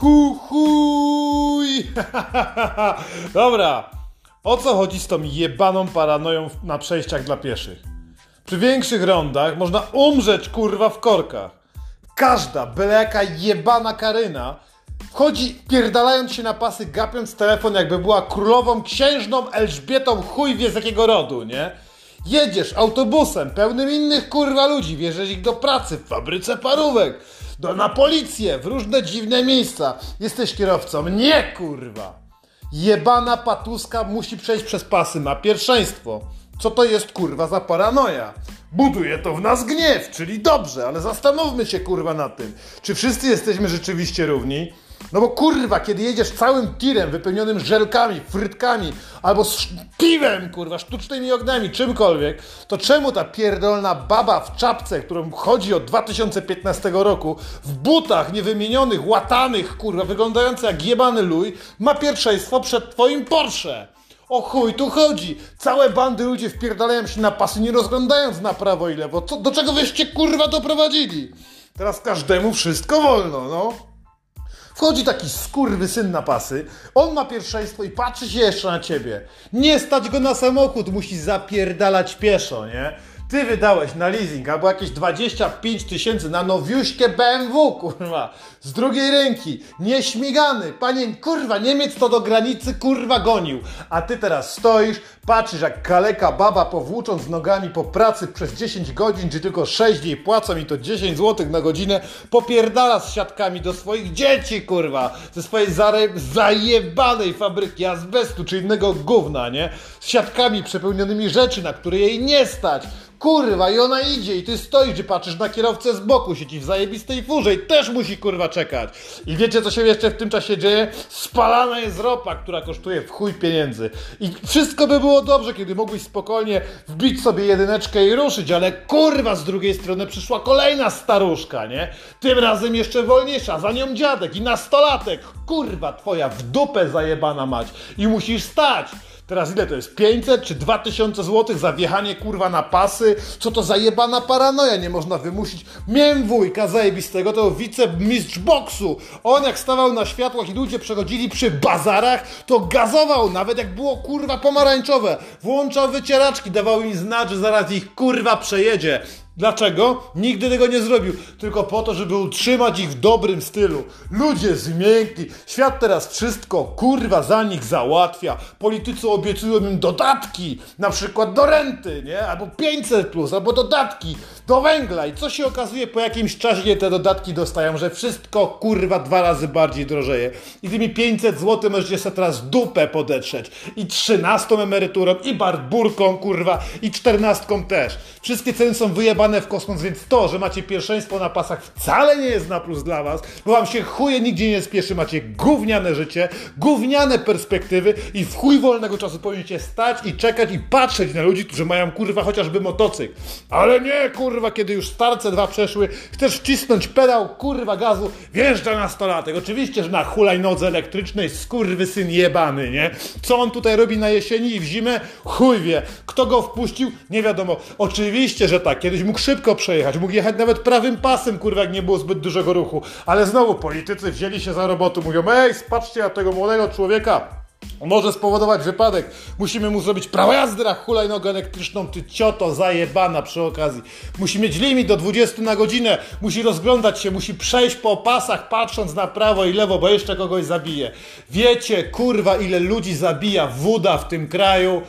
Hu, chuj! Dobra, o co chodzi z tą jebaną paranoją na przejściach dla pieszych? Przy większych rondach można umrzeć kurwa w korkach. Każda, byle jaka jebana karyna wchodzi pierdalając się na pasy, gapiąc telefon jakby była królową księżną Elżbietą chuj wie z jakiego rodu, nie? Jedziesz autobusem pełnym innych kurwa ludzi, wierzesz ich do pracy w fabryce parówek, do, na policję, w różne dziwne miejsca. Jesteś kierowcą. Nie kurwa! Jebana patuska musi przejść przez pasy, ma pierwszeństwo. Co to jest kurwa za paranoja? Buduje to w nas gniew, czyli dobrze, ale zastanówmy się kurwa na tym. Czy wszyscy jesteśmy rzeczywiście równi? No bo kurwa, kiedy jedziesz całym tirem wypełnionym żelkami, frytkami, albo z piwem, kurwa, sztucznymi ognami, czymkolwiek, to czemu ta pierdolna baba w czapce, którą chodzi od 2015 roku, w butach niewymienionych, łatanych, kurwa, wyglądająca jak jebany luj, ma pierwszeństwo przed twoim Porsche? O chuj, tu chodzi! Całe bandy ludzi wpierdalają się na pasy, nie rozglądając na prawo i lewo. Co, do czego wyście kurwa doprowadzili? Teraz każdemu wszystko wolno, no. Wchodzi taki syn na pasy, on ma pierwszeństwo i patrzy się jeszcze na ciebie. Nie stać go na samochód, musi zapierdalać pieszo, nie? Ty wydałeś na leasing albo jakieś 25 tysięcy na nowiuśkie BMW, kurwa, z drugiej ręki, nieśmigany. Panie, kurwa, Niemiec to do granicy, kurwa, gonił. A ty teraz stoisz, patrzysz jak kaleka baba powłócząc nogami po pracy przez 10 godzin, czy tylko 6 jej płacą i to 10 zł na godzinę, popierdala z siatkami do swoich dzieci, kurwa, ze swojej zajebanej fabryki azbestu czy innego gówna, nie? Z siatkami przepełnionymi rzeczy, na które jej nie stać Kurwa, i ona idzie i ty stoisz i patrzysz na kierowcę z boku, siedzi w zajebistej furze i też musi kurwa czekać. I wiecie co się jeszcze w tym czasie dzieje? Spalana jest ropa, która kosztuje w chuj pieniędzy. I wszystko by było dobrze, kiedy mogłeś spokojnie wbić sobie jedyneczkę i ruszyć, ale kurwa z drugiej strony przyszła kolejna staruszka, nie? Tym razem jeszcze wolniejsza, za nią dziadek i nastolatek. Kurwa twoja w dupę zajebana mać. I musisz stać. Teraz ile to jest? 500 czy 2000 zł za wjechanie kurwa na pasy? Co to za jebana paranoja? Nie można wymusić. Miałem wujka zajebistego, to wicemistrz boksu. On jak stawał na światłach i ludzie przechodzili przy bazarach, to gazował, nawet jak było kurwa pomarańczowe. Włączał wycieraczki, dawał im znać, że zaraz ich kurwa przejedzie. Dlaczego? Nigdy tego nie zrobił. Tylko po to, żeby utrzymać ich w dobrym stylu. Ludzie zmiękli. Świat teraz wszystko kurwa za nich załatwia. Politycy obiecują im dodatki. Na przykład do renty, nie? Albo 500 plus, albo dodatki do węgla. I co się okazuje po jakimś czasie, te dodatki dostają, że wszystko kurwa dwa razy bardziej drożeje. I tymi 500 zł możecie sobie teraz dupę podetrzeć. I 13 emeryturą, i barburką kurwa, i 14 też. Wszystkie ceny są wyjebane w kosmos, więc to, że macie pierwszeństwo na pasach wcale nie jest na plus dla was, bo wam się chuje nigdzie nie spieszy, macie gówniane życie, gówniane perspektywy i w chuj wolnego czasu powinniście stać i czekać i patrzeć na ludzi, którzy mają kurwa chociażby motocykl. Ale nie kurwa, kiedy już starce dwa przeszły, chcesz wcisnąć pedał kurwa gazu, wjeżdża nastolatek. Oczywiście, że na hulajnodze elektrycznej syn jebany, nie? Co on tutaj robi na jesieni i w zimę? Chuj wie. Kto go wpuścił? Nie wiadomo. Oczywiście, że tak. Kiedyś mógł mógł szybko przejechać, mógł jechać nawet prawym pasem, kurwa, jak nie było zbyt dużego ruchu. Ale znowu politycy wzięli się za robotę, mówią, ej, spatrzcie na tego młodego człowieka, może spowodować wypadek. Musimy mu zrobić prawo jazdy hulajnogę elektryczną, ty cioto zajebana przy okazji. Musi mieć limit do 20 na godzinę, musi rozglądać się, musi przejść po pasach, patrząc na prawo i lewo, bo jeszcze kogoś zabije. Wiecie, kurwa, ile ludzi zabija woda w tym kraju?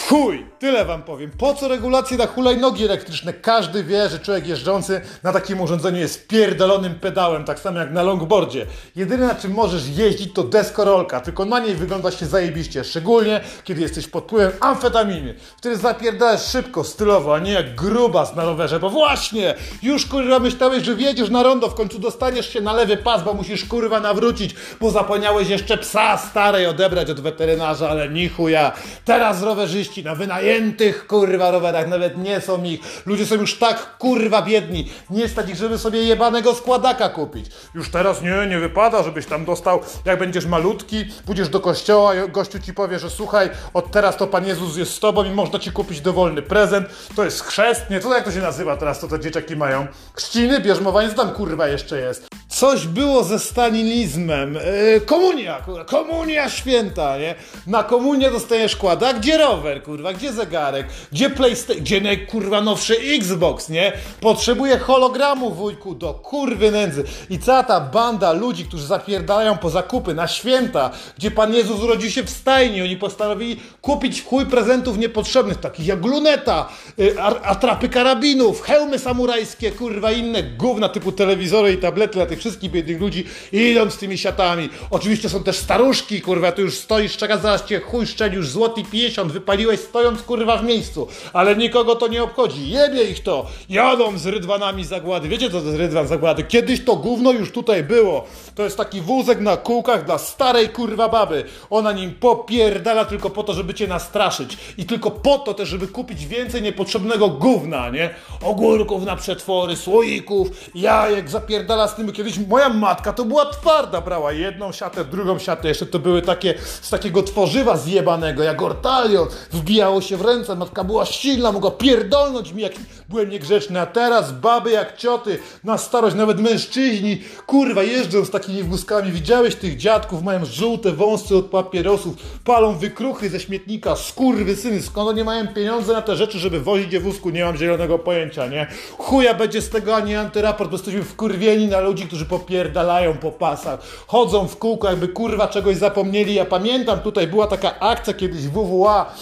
Chuj! Tyle wam powiem. Po co regulacje na hulajnogi elektryczne? Każdy wie, że człowiek jeżdżący na takim urządzeniu jest pierdolonym pedałem, tak samo jak na longboardzie. Jedyne na czym możesz jeździć to deskorolka, tylko na niej wygląda się zajebiście, szczególnie kiedy jesteś pod wpływem amfetaminy, który zapierdalasz szybko, stylowo, a nie jak grubas na rowerze, bo właśnie, już kurwa myślałeś, że wjedziesz na rondo, w końcu dostaniesz się na lewy pas, bo musisz kurwa nawrócić, bo zapomniałeś jeszcze psa starej odebrać od weterynarza, ale ni chuja. Teraz rowerzyści na wynajęcie zajętych kurwa rowerach, nawet nie są ich. Ludzie są już tak kurwa biedni, nie stać ich, żeby sobie jebanego składaka kupić. Już teraz nie, nie wypada, żebyś tam dostał, jak będziesz malutki, pójdziesz do kościoła gościu ci powie, że słuchaj, od teraz to Pan Jezus jest z tobą i można ci kupić dowolny prezent. To jest chrzest, nie, co jak to się nazywa teraz, to te dzieciaki mają? Chrzciny, bierzmowanie, co tam kurwa jeszcze jest? Coś było ze stalinizmem. Yy, komunia, kurwa, komunia święta, nie? Na komunię dostajesz kłada. Gdzie rower, kurwa? Gdzie zegarek? Gdzie PlayStation? Gdzie naj, kurwa nowszy Xbox, nie? Potrzebuję hologramu, wujku, do kurwy nędzy. I cała ta banda ludzi, którzy zapierdalają po zakupy na święta, gdzie Pan Jezus urodził się w stajni, oni postanowili kupić chuj prezentów niepotrzebnych, takich jak luneta, yy, atrapy karabinów, hełmy samurajskie, kurwa, inne gówna typu telewizory i tablety dla tych wszystkich biednych ludzi i idą z tymi siatami. Oczywiście są też staruszki, kurwa, tu już stoisz, czeka, zaraz cię chuj szczeli, już złoty 50, wypaliłeś stojąc, kurwa, w miejscu. Ale nikogo to nie obchodzi, jebie ich to. Jadą z rydwanami zagłady. Wiecie, co to jest rydwan zagłady? Kiedyś to gówno już tutaj było. To jest taki wózek na kółkach dla starej, kurwa, baby. Ona nim popierdala tylko po to, żeby cię nastraszyć. I tylko po to też, żeby kupić więcej niepotrzebnego gówna, nie? Ogórków na przetwory, słoików, jajek, zapierdala z tym kiedyś moja matka to była twarda, brała jedną siatę, drugą siatę, jeszcze to były takie z takiego tworzywa zjebanego, jak ortalion, wbijało się w ręce, matka była silna, mogła pierdolnąć mi, jak byłem niegrzeczny, a teraz baby jak cioty, na starość, nawet mężczyźni, kurwa, jeżdżą z takimi wózkami, widziałeś tych dziadków, mają żółte wąsy od papierosów, palą wykruchy ze śmietnika, skurwy syny, skąd oni mają pieniądze na te rzeczy, żeby wozić je wózku, nie mam zielonego pojęcia, nie? Chuja będzie z tego ani antyraport, bo jesteśmy wkurwieni na ludzi, którzy popierdalają po pasach, chodzą w kółko, jakby kurwa czegoś zapomnieli. Ja pamiętam, tutaj była taka akcja kiedyś WWA,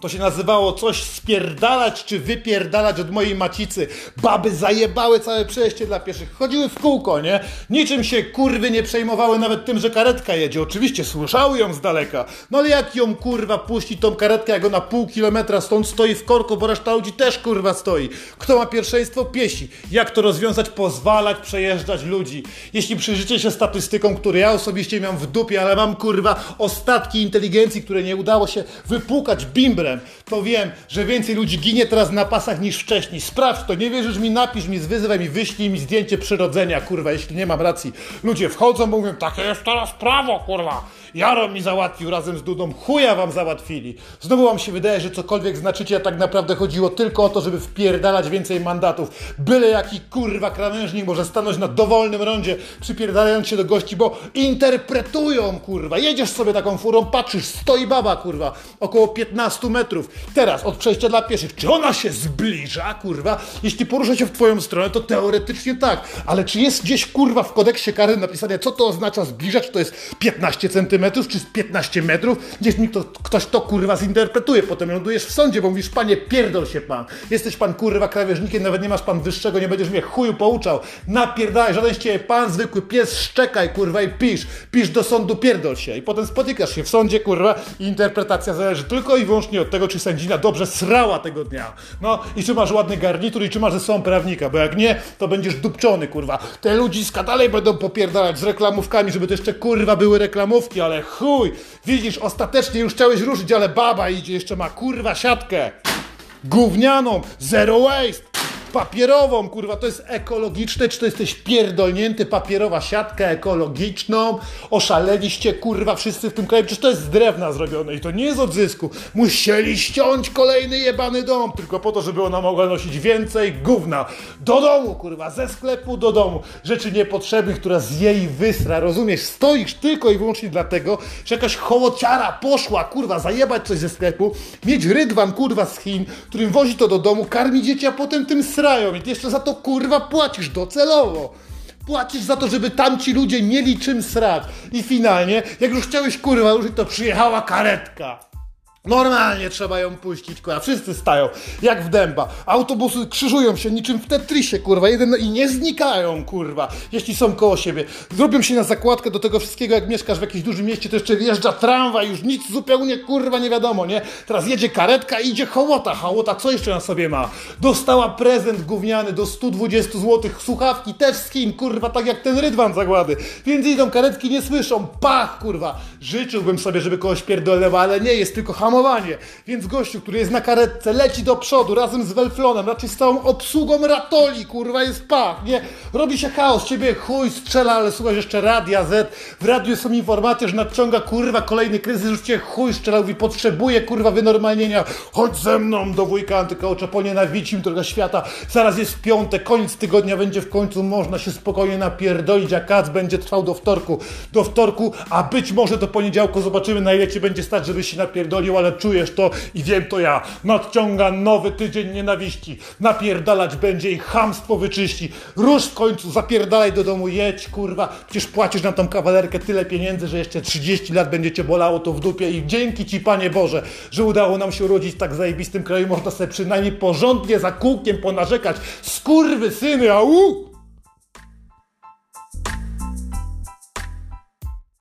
to się nazywało coś spierdalać czy wypierdalać od mojej macicy. Baby zajebały całe przejście dla pieszych. Chodziły w kółko, nie? Niczym się kurwy nie przejmowały nawet tym, że karetka jedzie. Oczywiście słyszały ją z daleka. No ale jak ją kurwa puści tą karetkę, jak ona pół kilometra stąd stoi w korku, bo reszta ludzi też kurwa stoi. Kto ma pierwszeństwo? Piesi. Jak to rozwiązać? Pozwalać przejeżdżać ludzi. Jeśli przyjrzycie się statystykom, które ja osobiście miałem w dupie, ale mam kurwa ostatki inteligencji, które nie udało się wypłukać to wiem, że więcej ludzi ginie teraz na pasach niż wcześniej. Sprawdź to, nie wierzysz mi, napisz mi, zwyzywaj mi, wyślij mi zdjęcie przyrodzenia, kurwa, jeśli nie mam racji. Ludzie wchodzą, mówią, takie jest teraz prawo, kurwa. Jaro mi załatwił razem z Dudą, chuja wam załatwili. Znowu wam się wydaje, że cokolwiek znaczycie, a tak naprawdę chodziło tylko o to, żeby wpierdalać więcej mandatów. Byle jaki kurwa krawężnik może stanąć na dowolnym rondzie, przypierdalając się do gości, bo interpretują, kurwa. Jedziesz sobie taką furą, patrzysz, stoi baba, kurwa, około 15 metrów. Teraz od przejścia dla pieszych. Czy ona się zbliża, kurwa? Jeśli porusza się w twoją stronę, to teoretycznie tak. Ale czy jest gdzieś, kurwa, w kodeksie kary napisane, co to oznacza zbliżać? To jest 15 centymetrów centymetrów czy z 15 metrów, gdzieś mi to, ktoś to kurwa zinterpretuje, potem lądujesz w sądzie, bo mówisz, panie, pierdol się pan, jesteś pan kurwa krawężnikiem, nawet nie masz pan wyższego, nie będziesz mnie chuju pouczał, napierdalaj, żaden z ciebie pan, zwykły pies, szczekaj kurwa i pisz, pisz do sądu, pierdol się. I potem spotykasz się w sądzie kurwa i interpretacja zależy tylko i wyłącznie od tego, czy sędzina dobrze srała tego dnia, no i czy masz ładny garnitur i czy masz ze sobą prawnika, bo jak nie, to będziesz dupczony kurwa, te ludziska dalej będą popierdalać z reklamówkami, żeby to jeszcze kurwa były reklamówki, ale chuj, widzisz, ostatecznie już chciałeś ruszyć, ale baba idzie, jeszcze ma kurwa siatkę. Gównianą, zero waste papierową, kurwa, to jest ekologiczne, czy to jesteś pierdolnięty, papierowa siatka ekologiczną, oszaleliście, kurwa, wszyscy w tym kraju, przecież to jest z drewna zrobione i to nie jest od zysku. Musieli ściąć kolejny jebany dom, tylko po to, żeby ona mogła nosić więcej gówna. Do domu, kurwa, ze sklepu do domu. Rzeczy niepotrzebnych, która z jej wysra, rozumiesz? Stoisz tylko i wyłącznie dlatego, że jakaś hołociara poszła, kurwa, zajebać coś ze sklepu, mieć rydwan, kurwa, z Chin, którym wozi to do domu, karmi dzieci, a potem tym sra srają i ty jeszcze za to kurwa płacisz docelowo. Płacisz za to, żeby tamci ludzie mieli czym srać. I finalnie, jak już chciałeś kurwa ruszyć, to przyjechała karetka. Normalnie trzeba ją puścić, kurwa. Wszyscy stają jak w dęba. Autobusy krzyżują się niczym w Tetrisie, kurwa. Jeden i nie znikają, kurwa, jeśli są koło siebie. Zrobią się na zakładkę do tego wszystkiego, jak mieszkasz w jakimś dużym mieście, to jeszcze wjeżdża tramwaj, już nic zupełnie, kurwa, nie wiadomo, nie? Teraz jedzie karetka i idzie hołota. Hołota co jeszcze na sobie ma? Dostała prezent gówniany do 120 zł, słuchawki też kurwa, tak jak ten rydwan zagłady. Więc idą karetki, nie słyszą. Pach, kurwa. Życzyłbym sobie, żeby kogoś pierdolnęła, ale nie, jest tylko hamulec hamowanie. Więc gościu, który jest na karetce, leci do przodu razem z Welflonem, raczej z całą obsługą ratoli, kurwa, jest pach, nie? Robi się chaos, ciebie chuj strzela, ale słuchasz jeszcze Radia Z. W radiu są informacje, że nadciąga, kurwa, kolejny kryzys, już cię chuj strzela, mówi, potrzebuje, kurwa, wynormalnienia. Chodź ze mną do wujka antykołcza, ponienawidzim tego świata. Zaraz jest piątek, koniec tygodnia będzie w końcu, można się spokojnie napierdolić, a kac będzie trwał do wtorku. Do wtorku, a być może do poniedziałku zobaczymy, na ile ci będzie stać, żebyś się napierdolił, ale czujesz to i wiem to ja. Nadciąga nowy tydzień nienawiści. Napierdalać będzie i chamstwo wyczyści. Rusz w końcu, zapierdalaj do domu, jedź, kurwa. Przecież płacisz na tą kawalerkę tyle pieniędzy, że jeszcze 30 lat będzie cię bolało to w dupie i dzięki ci, Panie Boże, że udało nam się urodzić w tak zajebistym kraju. Można sobie przynajmniej porządnie za kółkiem ponarzekać. Skurwy syny, au!